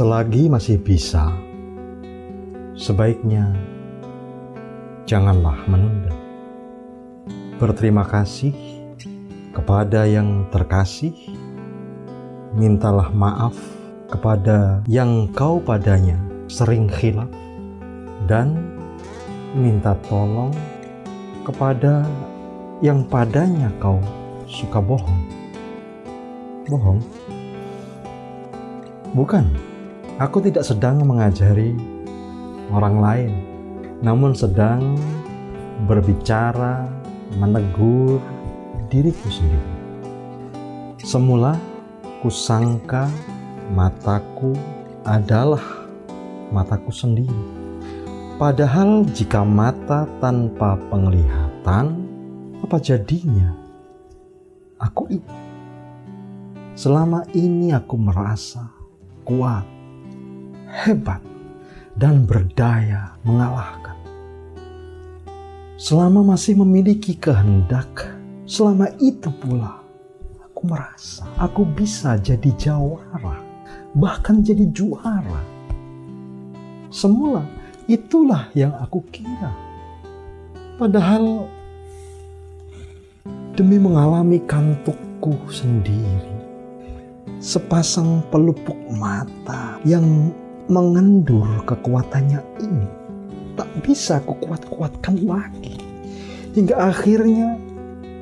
selagi masih bisa, sebaiknya janganlah menunda. Berterima kasih kepada yang terkasih, mintalah maaf kepada yang kau padanya sering khilaf, dan minta tolong kepada yang padanya kau suka bohong. Bohong? Bukan, aku tidak sedang mengajari orang lain, namun sedang berbicara, menegur diriku sendiri. Semula kusangka mataku adalah mataku sendiri. Padahal jika mata tanpa penglihatan, apa jadinya? Aku ini. Selama ini aku merasa kuat, hebat, dan berdaya mengalahkan. Selama masih memiliki kehendak, selama itu pula aku merasa aku bisa jadi jawara, bahkan jadi juara. Semula itulah yang aku kira. Padahal demi mengalami kantukku sendiri, sepasang pelupuk mata yang mengendur kekuatannya ini. Tak bisa kukuat-kuatkan lagi. Hingga akhirnya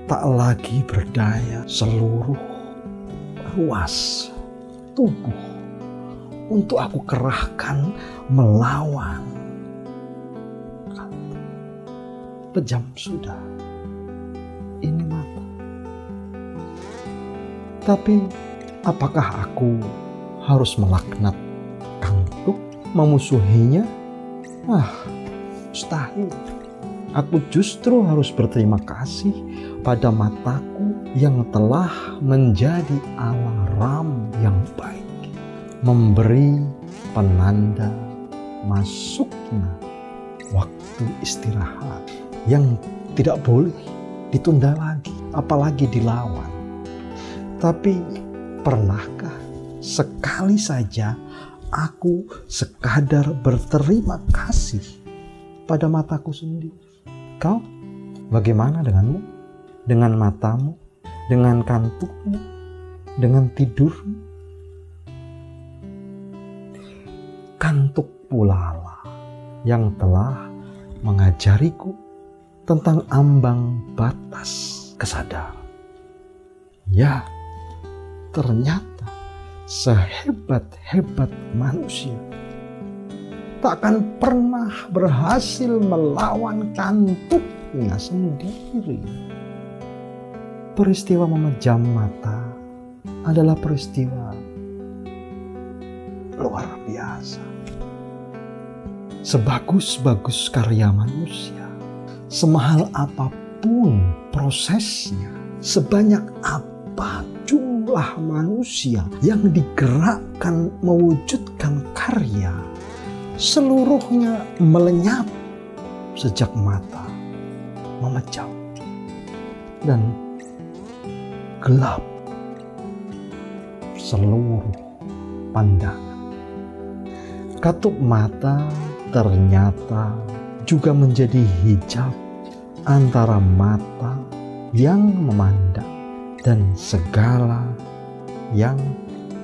tak lagi berdaya seluruh ruas tubuh untuk aku kerahkan melawan. Pejam sudah. Ini mata. Tapi Apakah aku harus melaknat memusuhinya? Ah, mustahil. Aku justru harus berterima kasih pada mataku yang telah menjadi alarm yang baik. Memberi penanda masuknya waktu istirahat yang tidak boleh ditunda lagi, apalagi dilawan. Tapi Pernahkah sekali saja aku sekadar berterima kasih pada mataku sendiri? Kau bagaimana denganmu? Dengan matamu? Dengan kantukmu? Dengan tidurmu? Kantuk pula lah yang telah mengajariku tentang ambang batas kesadaran. Ya, ternyata sehebat-hebat manusia takkan pernah berhasil melawan kantuknya sendiri. Peristiwa memejam mata adalah peristiwa luar biasa. Sebagus-bagus karya manusia, semahal apa pun prosesnya, sebanyak apa jumlah manusia yang digerakkan mewujudkan karya seluruhnya melenyap sejak mata memejam dan gelap seluruh pandangan. Katup mata ternyata juga menjadi hijab antara mata yang memandang dan segala yang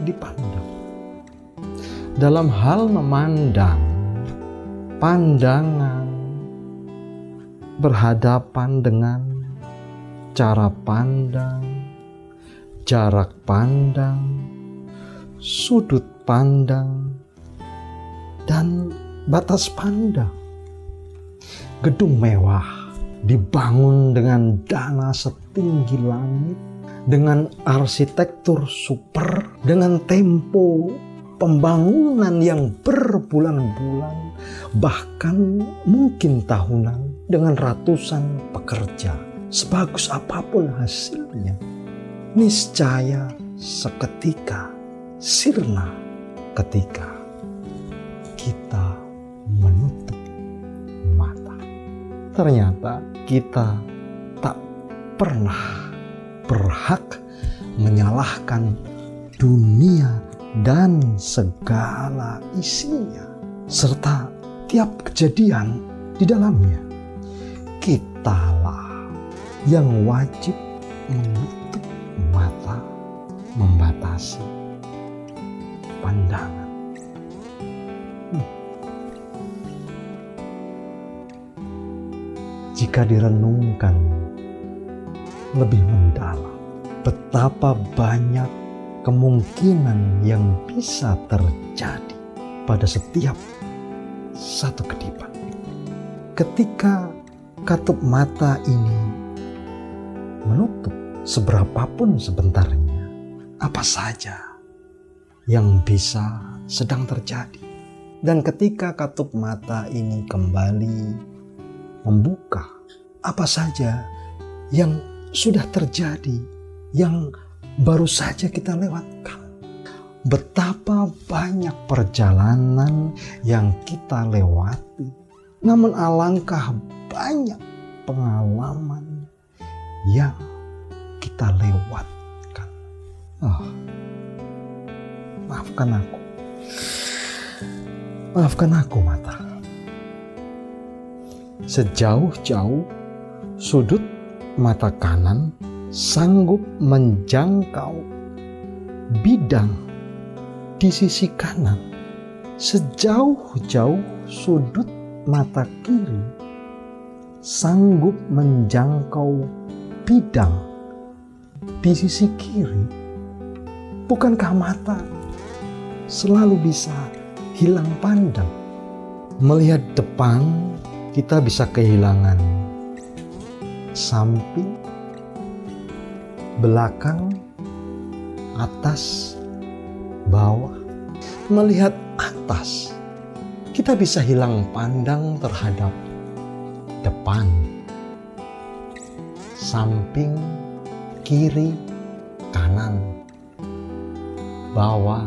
dipandang. Dalam hal memandang, pandangan berhadapan dengan cara pandang, jarak pandang, sudut pandang, dan batas pandang. Gedung mewah dibangun dengan dana setinggi langit dengan arsitektur super, dengan tempo pembangunan yang berbulan-bulan, bahkan mungkin tahunan dengan ratusan pekerja. Sebagus apa pun hasilnya, niscaya seketika sirna ketika kita menutup mata. Ternyata kita tak pernah berhak menyalahkan dunia dan segala isinya, serta tiap kejadian di dalamnya. Kitalah yang wajib menutup mata, membatasi pandangan. Hmm. Jika direnungkan lebih mendalam, betapa banyak kemungkinan yang bisa terjadi pada setiap satu kedipan. Ketika katup mata ini menutup seberapapun sebentarnya, apa saja yang bisa sedang terjadi. Dan ketika katup mata ini kembali membuka, apa saja yang sudah terjadi, yang baru saja kita lewatkan. Betapa banyak perjalanan yang kita lewati, namun alangkah banyak pengalaman yang kita lewatkan. Oh, maafkan aku, maafkan aku, mata. Sejauh-jauh sudut mata kanan sanggup menjangkau bidang di sisi kanan. Sejauh-jauh sudut mata kiri sanggup menjangkau bidang di sisi kiri. Bukankah mata selalu bisa hilang pandang? Melihat depan kita bisa kehilangan samping belakang, atas, bawah. Melihat atas, kita bisa hilang pandang terhadap depan, samping, kiri, kanan, bawah,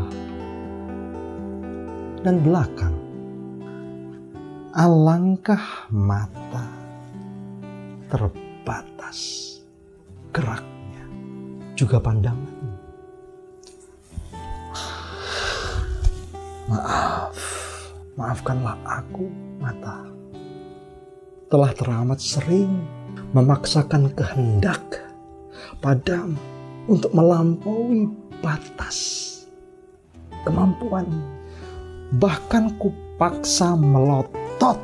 dan belakang. Alangkah mata terbatas gerak juga pandangan. Maaf, maafkanlah aku, mata. Telah teramat sering memaksakan kehendak padamu untuk melampaui batas kemampuan. Bahkan kupaksa melotot,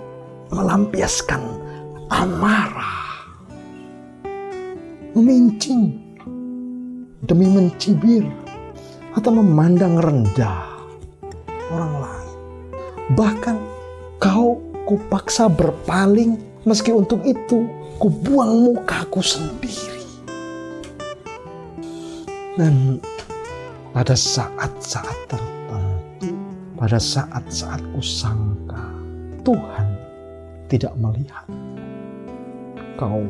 melampiaskan amarah, memincing demi mencibir atau memandang rendah orang lain. Bahkan kau kupaksa berpaling meski untuk itu kubuang mukaku sendiri. Dan pada saat-saat tertentu, pada saat-saat kusangka Tuhan tidak melihat, kau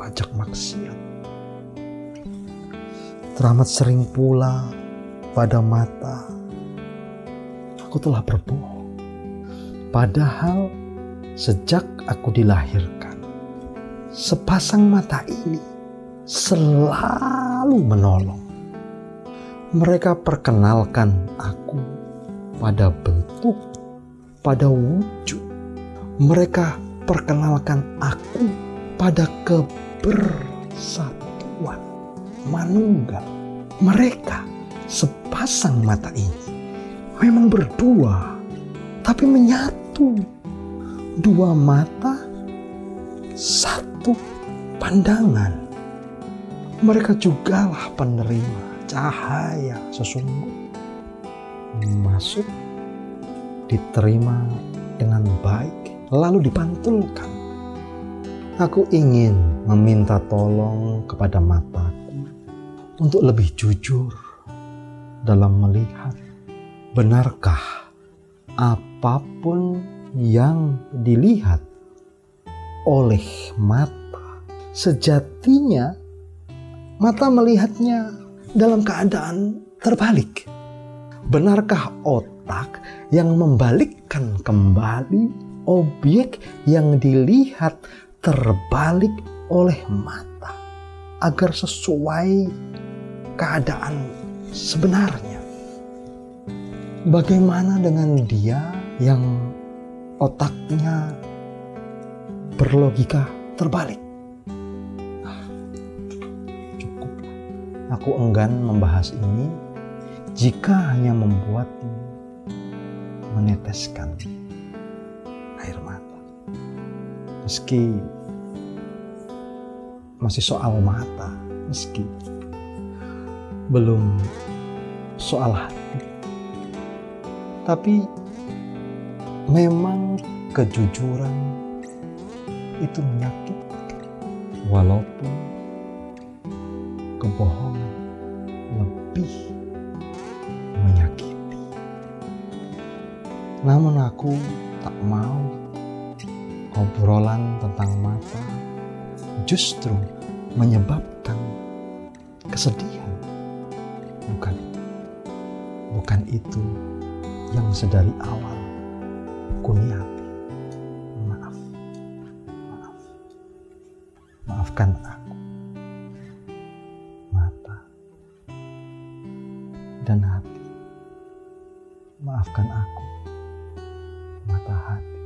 kuajak maksiat Teramat sering pula pada mata aku telah berbohong. Padahal sejak aku dilahirkan, sepasang mata ini selalu menolong. Mereka perkenalkan aku pada bentuk, pada wujud. Mereka perkenalkan aku pada kebersatuan manunggal. Mereka sepasang mata ini memang berdua, tapi menyatu. Dua mata, satu pandangan. Mereka jugalah penerima cahaya sesungguh. Masuk, diterima dengan baik, lalu dipantulkan. Aku ingin meminta tolong kepada mata untuk lebih jujur dalam melihat benarkah apa pun yang dilihat oleh mata sejatinya mata melihatnya dalam keadaan terbalik. Benarkah otak yang membalikkan kembali objek yang dilihat terbalik oleh mata agar sesuai keadaan sebenarnya. Bagaimana dengan dia yang otaknya berlogika terbalik? Ah, cukup. Aku enggan membahas ini jika hanya membuatmu meneteskan Meski masih soal mata, meski belum soal hati. Tapi memang kejujuran itu menyakitkan walaupun kebohongan lebih menyakiti. Namun aku tak mau obrolan tentang mata justru menyebabkan kesedihan. Bukan bukan itu yang sedari awal. Kuniati. Maaf. Maaf. Maafkan aku. Mata dan hati. Maafkan aku. Mata hati